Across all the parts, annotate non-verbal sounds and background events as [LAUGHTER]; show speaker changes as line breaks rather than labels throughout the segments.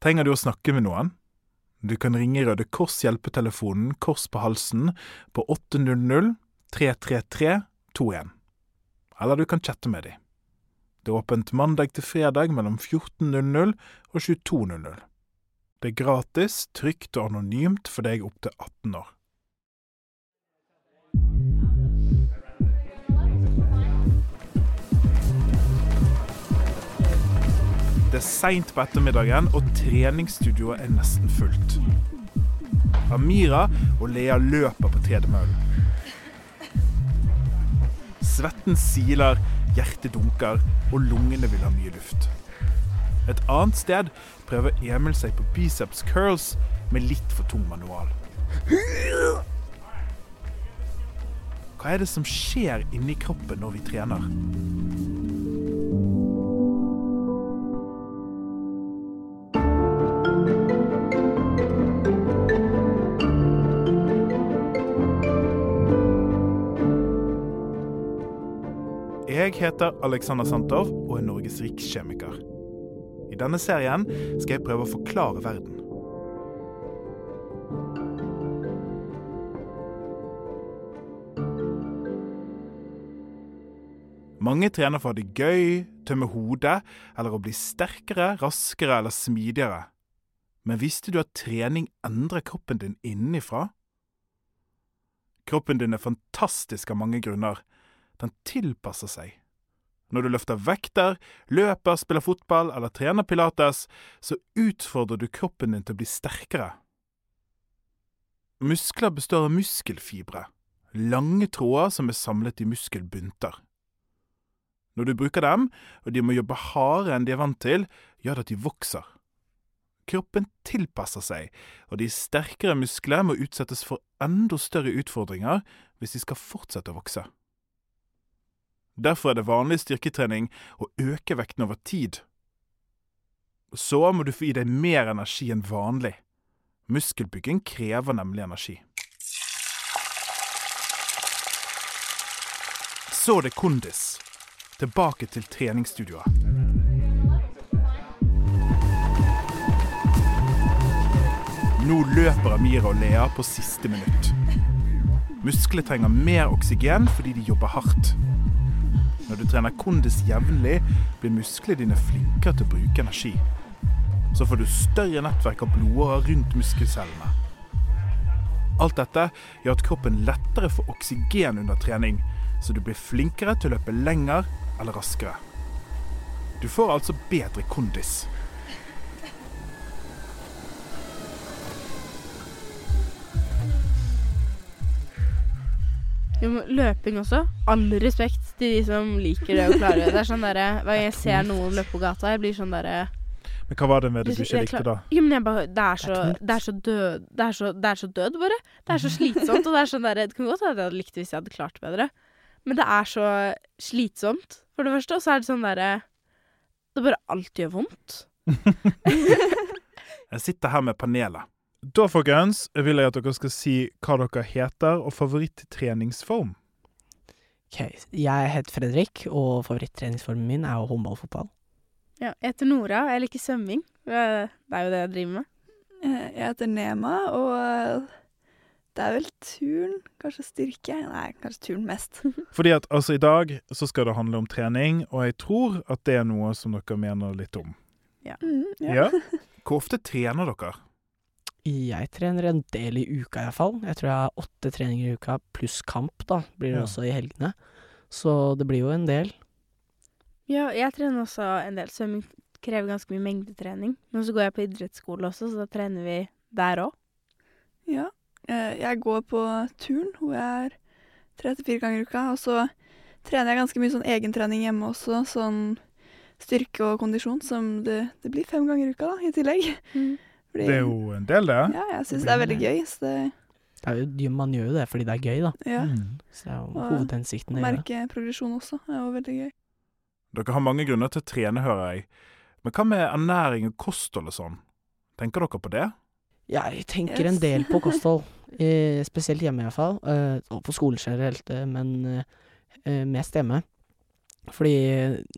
Trenger du å snakke med noen? Du kan ringe Røde Kors hjelpetelefonen Kors på halsen på 800 333 21. Eller du kan chatte med dem. Det er åpent mandag til fredag mellom 14.00 og 22.00. Det er gratis, trygt og anonymt for deg opp til 18 år. Er seint på ettermiddagen, og treningsstudioet er nesten fullt. Amira og Lea løper på tredemøllen. Svetten siler, hjertet dunker, og lungene vil ha mye luft. Et annet sted prøver Emil seg på biceps curls med litt for tung manual. Hva er det som skjer inni kroppen når vi trener? Jeg heter Alexander Santov og er Norges rikskjemiker. I denne serien skal jeg prøve å forklare verden. Mange trener for å ha det gøy, tømme hodet, eller å bli sterkere, raskere eller smidigere. Men visste du at trening endrer kroppen din innenfra? Kroppen din er fantastisk av mange grunner. Den tilpasser seg. Når du løfter vekter, løper, spiller fotball eller trener pilates, så utfordrer du kroppen din til å bli sterkere. Muskler består av muskelfibre, lange tråder som er samlet i muskelbunter. Når du bruker dem, og de må jobbe hardere enn de er vant til, gjør det at de vokser. Kroppen tilpasser seg, og de sterkere muskler må utsettes for enda større utfordringer hvis de skal fortsette å vokse. Derfor er det vanlig styrketrening å øke vekten over tid. Så må du få i deg mer energi enn vanlig. Muskelbygging krever nemlig energi. Så det kondis. Tilbake til treningsstudioet. Nå løper Amira og Lea på siste minutt. Musklene trenger mer oksygen fordi de jobber hardt. Når du trener kondis jevnlig, blir musklene dine flinkere til å bruke energi. Så får du større nettverk av blodårer rundt muskelcellene. Alt dette gjør at kroppen lettere får oksygen under trening, så du blir flinkere til å løpe lenger eller raskere. Du får altså bedre kondis.
Jo, løping også. All respekt til de som liker det og klarer det. Det er sånn derre Hver gang jeg ser noen løpe på gata, jeg blir sånn derre
Men hva var det med det du ikke likte, da?
Jo, men jeg bare Det er så, det er så død det er så, det er så død, bare. Det er så slitsomt. Og det er sånn der, Det kan godt at jeg hadde likt det hvis jeg hadde klart det bedre, men det er så slitsomt, for det første. Og så er det sånn derre Det bare alt gjør vondt. [LAUGHS]
Jeg sitter her med panelet. Da, folkens, vil jeg at dere skal si hva dere heter, og favorittreningsform.
Ok, Jeg heter Fredrik, og favorittreningsformen min er jo håndballfotball.
Ja, jeg heter Nora, og jeg liker svømming. Det er jo det jeg driver med.
Eh, Jeg heter Nema, og eh, det er vel turn, kanskje styrke? Nei, kanskje turn mest. [LAUGHS]
Fordi at altså i dag så skal det handle om trening, og jeg tror at det er noe som dere mener litt om.
Mm, ja.
Ja? [LAUGHS] Hvor ofte trener dere?
Jeg trener en del i uka iallfall. Jeg tror jeg har åtte treninger i uka, pluss kamp, da, blir det
Ja.
også i helgene. Så det blir jo en del.
Ja, jeg trener også en del. Svømming krever ganske mye mengdetrening. Men så går jeg på idrettsskole også, så da trener vi der òg.
ja. Eh, Jeg går på turn, hvor jeg er tre til fire ganger i uka. Og så trener jeg ganske mye sånn egentrening hjemme også, sånn styrke og kondisjon, som det, det blir fem ganger i uka, da, i tillegg. Fordi,
Det er jo en del, det.
Ja, jeg syns det er veldig gøy, så det
Det er jo, man gjør jo det fordi det er gøy, da.
Ja.
Mm.
Så det er jo hovedhensikten. Og det.
merke progresjon også er jo veldig gøy.
Dere har mange grunner til å trene, hører jeg. Men hva med ernæring og kosthold og sånn? Tenker dere på det?
Jeg tenker en del på [LAUGHS] kosthold, eh, spesielt hjemme iallfall. Eh, og på skolen generelt, helt, men eh, eh, mest hjemme. Fordi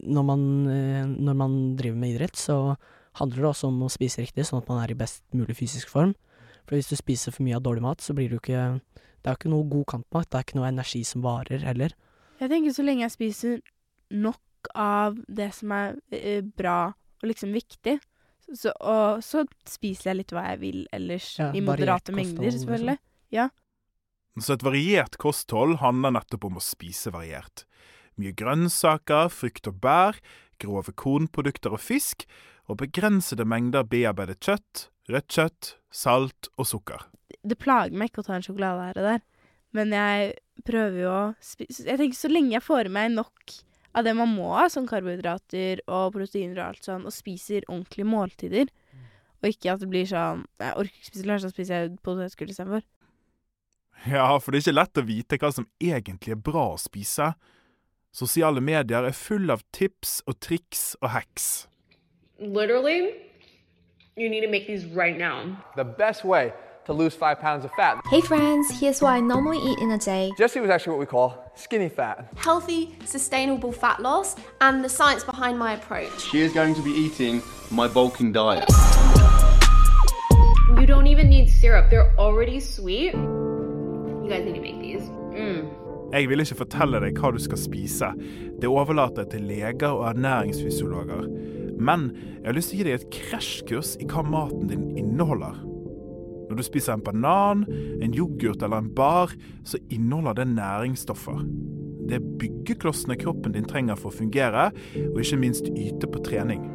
når man, eh, når man driver med idrett, så handler det også om å spise riktig, sånn at man er i best mulig fysisk form. For hvis du spiser for mye av dårlig mat, så blir du ikke Det er jo ikke noe god kampmat. Det er ikke noe energi som varer heller.
Jeg tenker så lenge jeg spiser nok av det som er eh, bra og liksom viktig, så, og så spiser jeg litt hva jeg vil ellers,
Ja,
i moderate mengder,
liksom.
selvfølgelig.
Så et variert kosthold handler nettopp om å spise variert. Mye grønnsaker, frukt og bær, grove kornprodukter og fisk, og begrensede mengder bearbeidet kjøtt, rødt kjøtt, salt og sukker.
Det plager meg ikke å ta en sjokolade her og der, men jeg prøver jo å spise Jeg tenker så lenge jeg får i meg nok av det man må ha, som karbohydrater og proteiner og alt sånn, og spiser ordentlige måltider, og ikke at det blir sånn Jeg orker ikke spise lunsj, da spiser jeg potetgull istedenfor.
Ja, for det er ikke lett å vite hva som egentlig er bra å spise. Sosiale medier er full av tips og triks og hacks.
Literally, you need to make these right now.
The best way to lose five pounds of fat.
Hey friends, here's what I normally eat in a day.
Jesse was actually what we call skinny fat.
Healthy, sustainable fat loss, and the science behind my approach.
She is going to be eating my bulking diet.
You don't even need syrup, they're already sweet. You guys need to make these. Mm.
Jeg vil ikke fortelle deg hva du skal spise. Det overlater jeg til leger og ernæringsfysiologer. Men jeg har lyst til å gi deg et krasjkurs i hva maten din inneholder. Når du spiser en banan, en yoghurt eller en bar, så inneholder det næringsstoffer. Det er byggeklossene kroppen din trenger for å fungere, og ikke minst yte på trening.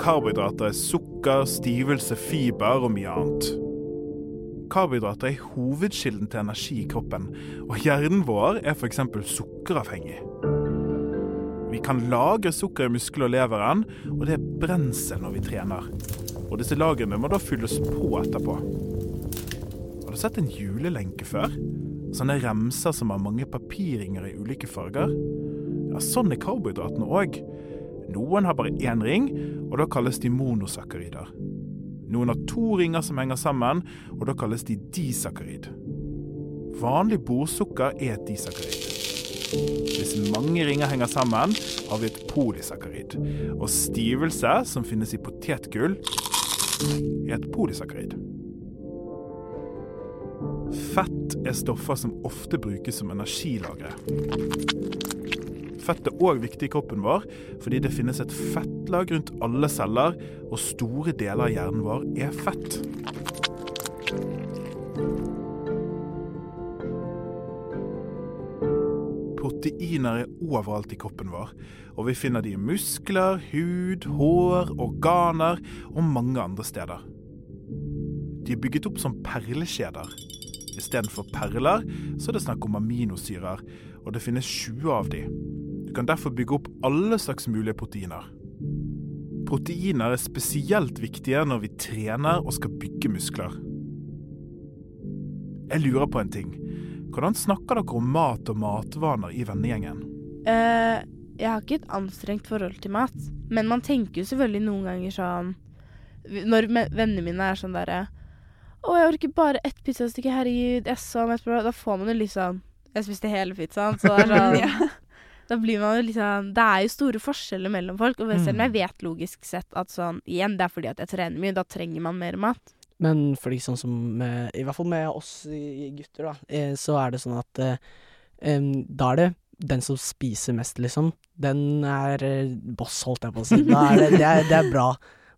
Karbohydrater er sukker, stivelse, fiber og mye annet. Karbohydrater er hovedkilden til energi i kroppen, og hjernen vår er f.eks. sukkeravhengig. Vi kan lagre sukker i muskler og leveren, og det er brensel når vi trener. Og disse lagrene må da fylles på etterpå. Har du sett en julelenke før? Sånne remser som har mange papirringer i ulike farger? Ja, sånn er karbohydratene òg. Noen har bare én ring, og da kalles de monosakkarider. Noen har to ringer som henger sammen, og da kalles de disakkarid. Vanlig bordsukker er et disakkarid. Hvis mange ringer henger sammen, har vi et polysakkarid. Og stivelse, som finnes i potetgull, er et polysakkarid. Fett er stoffer som ofte brukes som energilagre. Fett er òg viktig i kroppen vår, fordi det finnes et fettlag rundt alle celler, og store deler av hjernen vår er fett. Proteiner er overalt i kroppen vår, og vi finner de i muskler, hud, hår, organer og mange andre steder. De er bygget opp som perlekjeder. Istedenfor perler så er det snakk om aminosyrer, og det finnes 20 av de. Du kan derfor bygge opp alle slags mulige proteiner. Proteiner er spesielt viktige når vi trener og skal bygge muskler. Jeg lurer på en ting. Hvordan snakker dere om mat og matvaner i vennegjengen?
Uh, jeg har ikke et anstrengt forhold til mat, men man tenker jo selvfølgelig noen ganger sånn Når vennene mine er sånn derre Å, jeg orker bare ett pizzastykke, herregud, jeg så mett. Da får man jo litt sånn Jeg spiste hele pizzaen, så det er [LAUGHS] sånn
Ja.
Da blir man jo litt sånn Det er jo store forskjeller mellom folk, og selv om
Mm.
jeg vet logisk sett at sånn Igjen, det er fordi at jeg trener mye, da trenger man mer mat.
Men fordi sånn som I hvert fall med oss gutter, da, eh, så er det sånn at eh, da er det den som spiser mest, liksom. Den er eh, boss, holdt jeg på å si. Det, det, er, det er bra.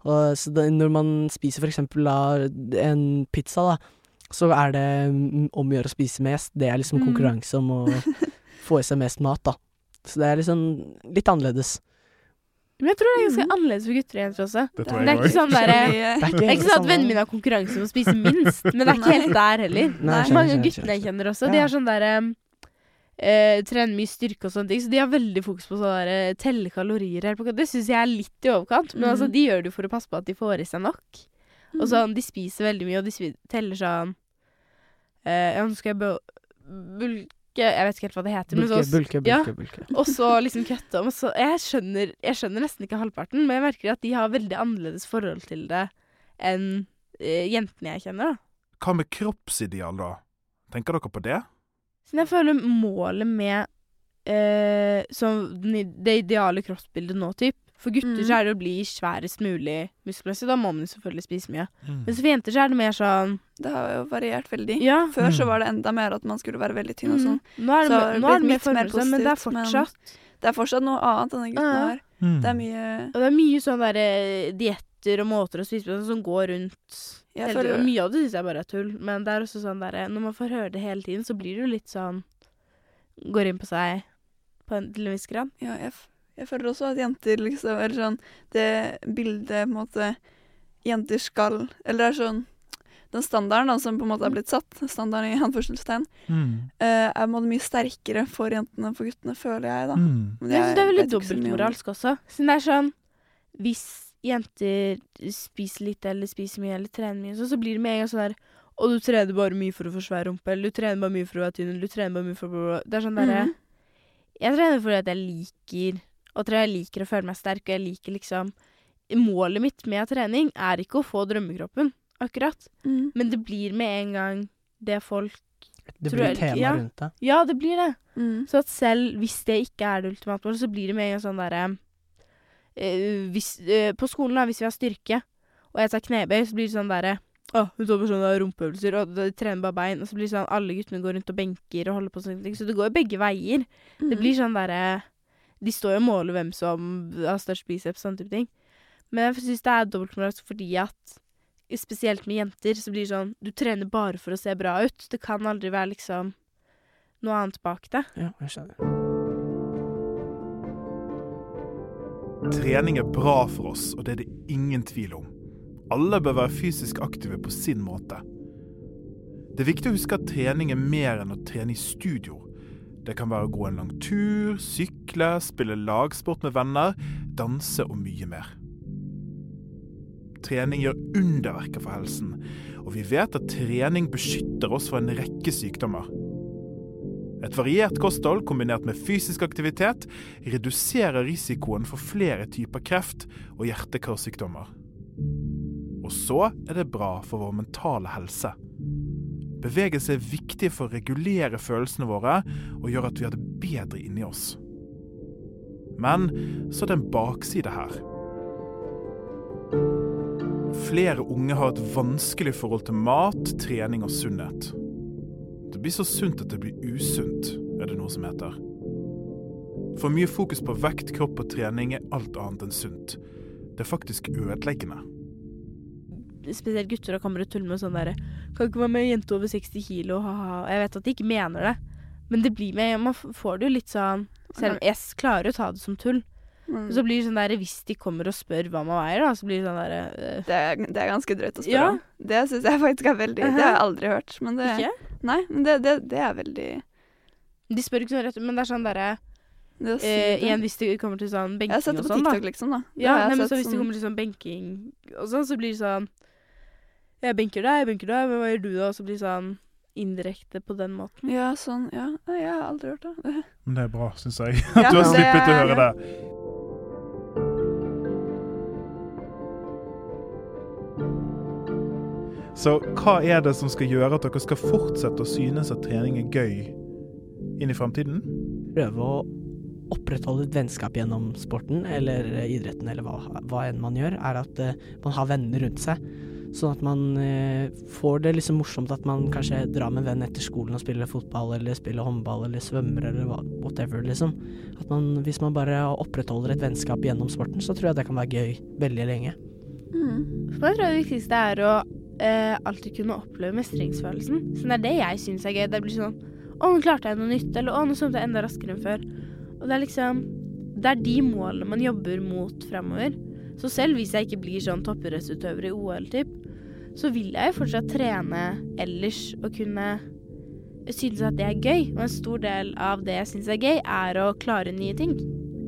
Og, så det, når man spiser for eksempel da, en pizza, da, så er det mm, om å gjøre å spise mest. Det er liksom
Mm.
konkurranse om å [LAUGHS] få i seg mest mat, da. Så det er liksom litt annerledes.
Men jeg tror det er ganske annerledes for gutter og jenter også.
Det tror
Det er ikke sånn der,
Det er
er ikke sånn at vennene mine har konkurranse om å spise minst, men det er ikke helt der heller.
Nei,
Mange av guttene jeg kjenner også, de har sånn derre Uh, Trener mye styrke og sånne ting, så de har veldig fokus på sånn derre telle kalorier. Her. på, det syns jeg er litt i overkant, men altså,
Mhm.
de gjør det jo for å passe på at de får i seg nok.
Mm.
Og sånn, de spiser veldig mye, og de teller sånn uh, Ja, nå skal jeg bø- bulke Jeg vet ikke helt hva det heter, men
Bulke,
så
bulke,
ja.
bulke, bulke.
og så liksom kutte om. Så jeg, skjønner, jeg skjønner nesten ikke halvparten, men jeg merker at de har veldig annerledes forhold til det enn eh, jentene jeg kjenner. da.
Hva med kroppsideal, da? Tenker dere på det?
Så jeg føler målet med eh, som det ideale kroppsbildet nå, typ, For gutter
Mm.
så er det å bli sværest mulig muskelmessig. Da må man selvfølgelig spise mye.
Mm.
Men så for jenter så er det mer sånn
Det har jo variert veldig.
Ja.
Før så
Mm.
var det enda mer at man skulle være veldig tynn og sånn.
Mm. Nå er det,
Så
nå er det mer forberedelse, men det er
positivt,
fortsatt
Det er fortsatt noe annet denne gutten
Ja.
har.
Mm.
Det er mye
Og det er mye sånn derre dietter og måter å spise på som går rundt
Jeg
hele tiden.
føler-
Og mye av det syns jeg bare er tull, men det er også sånn derre Når man får høre det hele tiden, så blir det jo litt sånn Går inn på seg på en, til en viss grad.
Ja, jeg, jeg føler også at jenter liksom Eller sånn Det bildet på en måte jenter skal Eller det er sånn Den standarden da, som på en måte er blitt satt, standarden i anførselstegn,
Mm.
eh, er på en måte mye sterkere for jentene enn for guttene, føler jeg, da.
Mm.
Men
Jeg synes det er veldig dobbeltmoralsk også. Siden det er sånn Hvis jenter spiser litt eller spiser mye eller trener mye, så, så blir det med en gang sånn der og du trener bare mye for å få svær rumpe, eller du trener bare mye for å være tynn, eller du trener bare mye for å. Det er sånn derre
mm.
Jeg trener fordi at jeg liker Og tror jeg liker å føle meg sterk, og jeg liker liksom Målet mitt med trening er ikke å få drømmekroppen, akkurat.
Mm.
Men det blir med en gang det folk
Det blir
jeg-
tema
ja.
rundt det.
Ja, det blir det.
Mm.
Så at selv hvis det ikke er det ultimate målet, så blir det med en gang sånn derre øh, eh, På skolen, da, hvis vi har styrke, og jeg tar knebøy, så blir det sånn derre å, hun tar på sånne rumpeøvelser, og de trener bare bein. Og så blir det sånn alle guttene går rundt og benker og holder på sånne ting. Så det går jo begge veier. Det
Mm.
blir sånn derre De står jo og måler hvem som har størst biceps, og sånne type ting. Men jeg syns det er dobbeltmoralsk fordi at spesielt med jenter så blir det sånn Du trener bare for å se bra ut. Det kan aldri være liksom noe annet bak det.
Ja, jeg skjønner.
Trening er bra for oss, og det er det ingen tvil om. Alle bør være fysisk aktive på sin måte. Det er viktig å huske at trening er mer enn å trene i studio. Det kan være å gå en lang tur, sykle, spille lagsport med venner, danse og mye mer. Trening gjør underverker for helsen, og vi vet at trening beskytter oss for en rekke sykdommer. Et variert kosthold kombinert med fysisk aktivitet reduserer risikoen for flere typer kreft og hjerte-karsykdommer. Og så er det bra for vår mentale helse. Bevegelse er viktig for å regulere følelsene våre og gjøre at vi har det bedre inni oss. Men så er det en bakside her. Flere unge har et vanskelig forhold til mat, trening og sunnhet. Det blir så sunt at det blir usunt, er det noe som heter. For mye fokus på vekt, kropp og trening er alt annet enn sunt. Det er faktisk ødeleggende.
Spesielt gutter da kommer og tuller med sånn derre Kan ikke være med en jente over 60 kilo, ha-ha. Jeg vet at de ikke mener det, men det blir med Man får det jo litt sånn Selv om jeg klarer å ta det som tull.
Mm.
Så blir det sånn der Hvis de kommer og spør hva man veier, da, så blir det sånn derre uh,
Det det er ganske drøyt å spørre
Ja.
om. Det syns jeg faktisk er veldig Det har jeg aldri hørt. Men det,
Ikke?
Nei, men det, det, det er veldig
De spør ikke sånn rett men det er sånn derre eh. Igjen hvis det kommer til sånn benking og sånn
Jeg har sett det
og
på
sånn, da.
TikTok, liksom. da
Ja, nei, men så hvis det kommer til sånn benking og sånn, så blir det sånn Jeg benker deg, jeg benker deg, men hva gjør du da? Og så blir sånn indirekte på den måten.
Ja, sånn. Ja. Nei, jeg har aldri hørt det. [LAUGHS]
Men det er bra, syns jeg.
Ja,
At [LAUGHS] du har sluppet å høre det. Så hva er det som skal gjøre at dere skal fortsette å synes at trening er gøy inn i fremtiden?
Prøve å opprettholde et vennskap gjennom sporten eller idretten eller hva, hva enn man gjør, er at uh, man har venner rundt seg. Sånn at man eh, får det liksom morsomt at man kanskje drar med en venn etter skolen og spiller fotball eller spiller håndball eller svømmer eller whatever, liksom. At man, hvis man bare opprettholder et vennskap gjennom sporten, så tror jeg det kan være gøy veldig lenge.
Mm.
For meg tror det viktigste er å eh, alltid kunne oppleve mestringsfølelsen. Så det er det jeg syns er gøy. Det blir sånn Å, nå klarte jeg noe nytt. Eller å, nå svømte jeg enda raskere enn før. Og det er liksom Det er de målene man jobber mot fremover. Så selv hvis jeg ikke blir sånn toppidrettsutøver i OL, typ, så vil jeg jo fortsatt trene ellers og kunne synes at det er gøy. Og en stor del av det jeg syns er gøy, er å klare nye ting.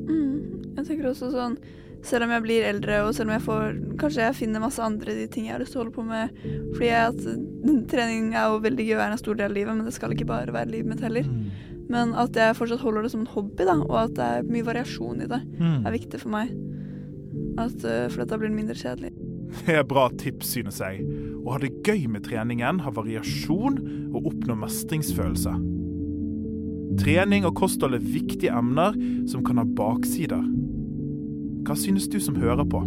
Mm. Jeg tenker også sånn Selv om jeg blir eldre, og selv om jeg får Kanskje jeg finner masse andre de ting jeg har lyst til å holde på med. Fordi jeg, at mm, trening er jo veldig gøy og er en stor del av livet, men det skal ikke bare være livet mitt heller. Men at jeg fortsatt holder det som en hobby, da, og at det er mye variasjon i det,
Mm.
er viktig for meg. At, uh, for da blir det mindre kjedelig. [LAUGHS]
Det er bra tips, synes jeg. Å ha det gøy med treningen, ha variasjon og oppnå mestringsfølelse. Trening og kosthold er viktige emner som kan ha baksider. Hva synes du som hører på?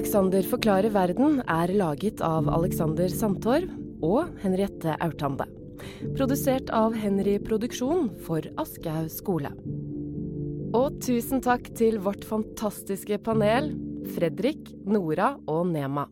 Alexander forklarer verden er laget av Alexander Sandtorv og Henriette Aurtande. Produsert av Henry Produksjon for Aschehoug skole. Og tusen takk til vårt fantastiske panel, Fredrik, Nora og Nema.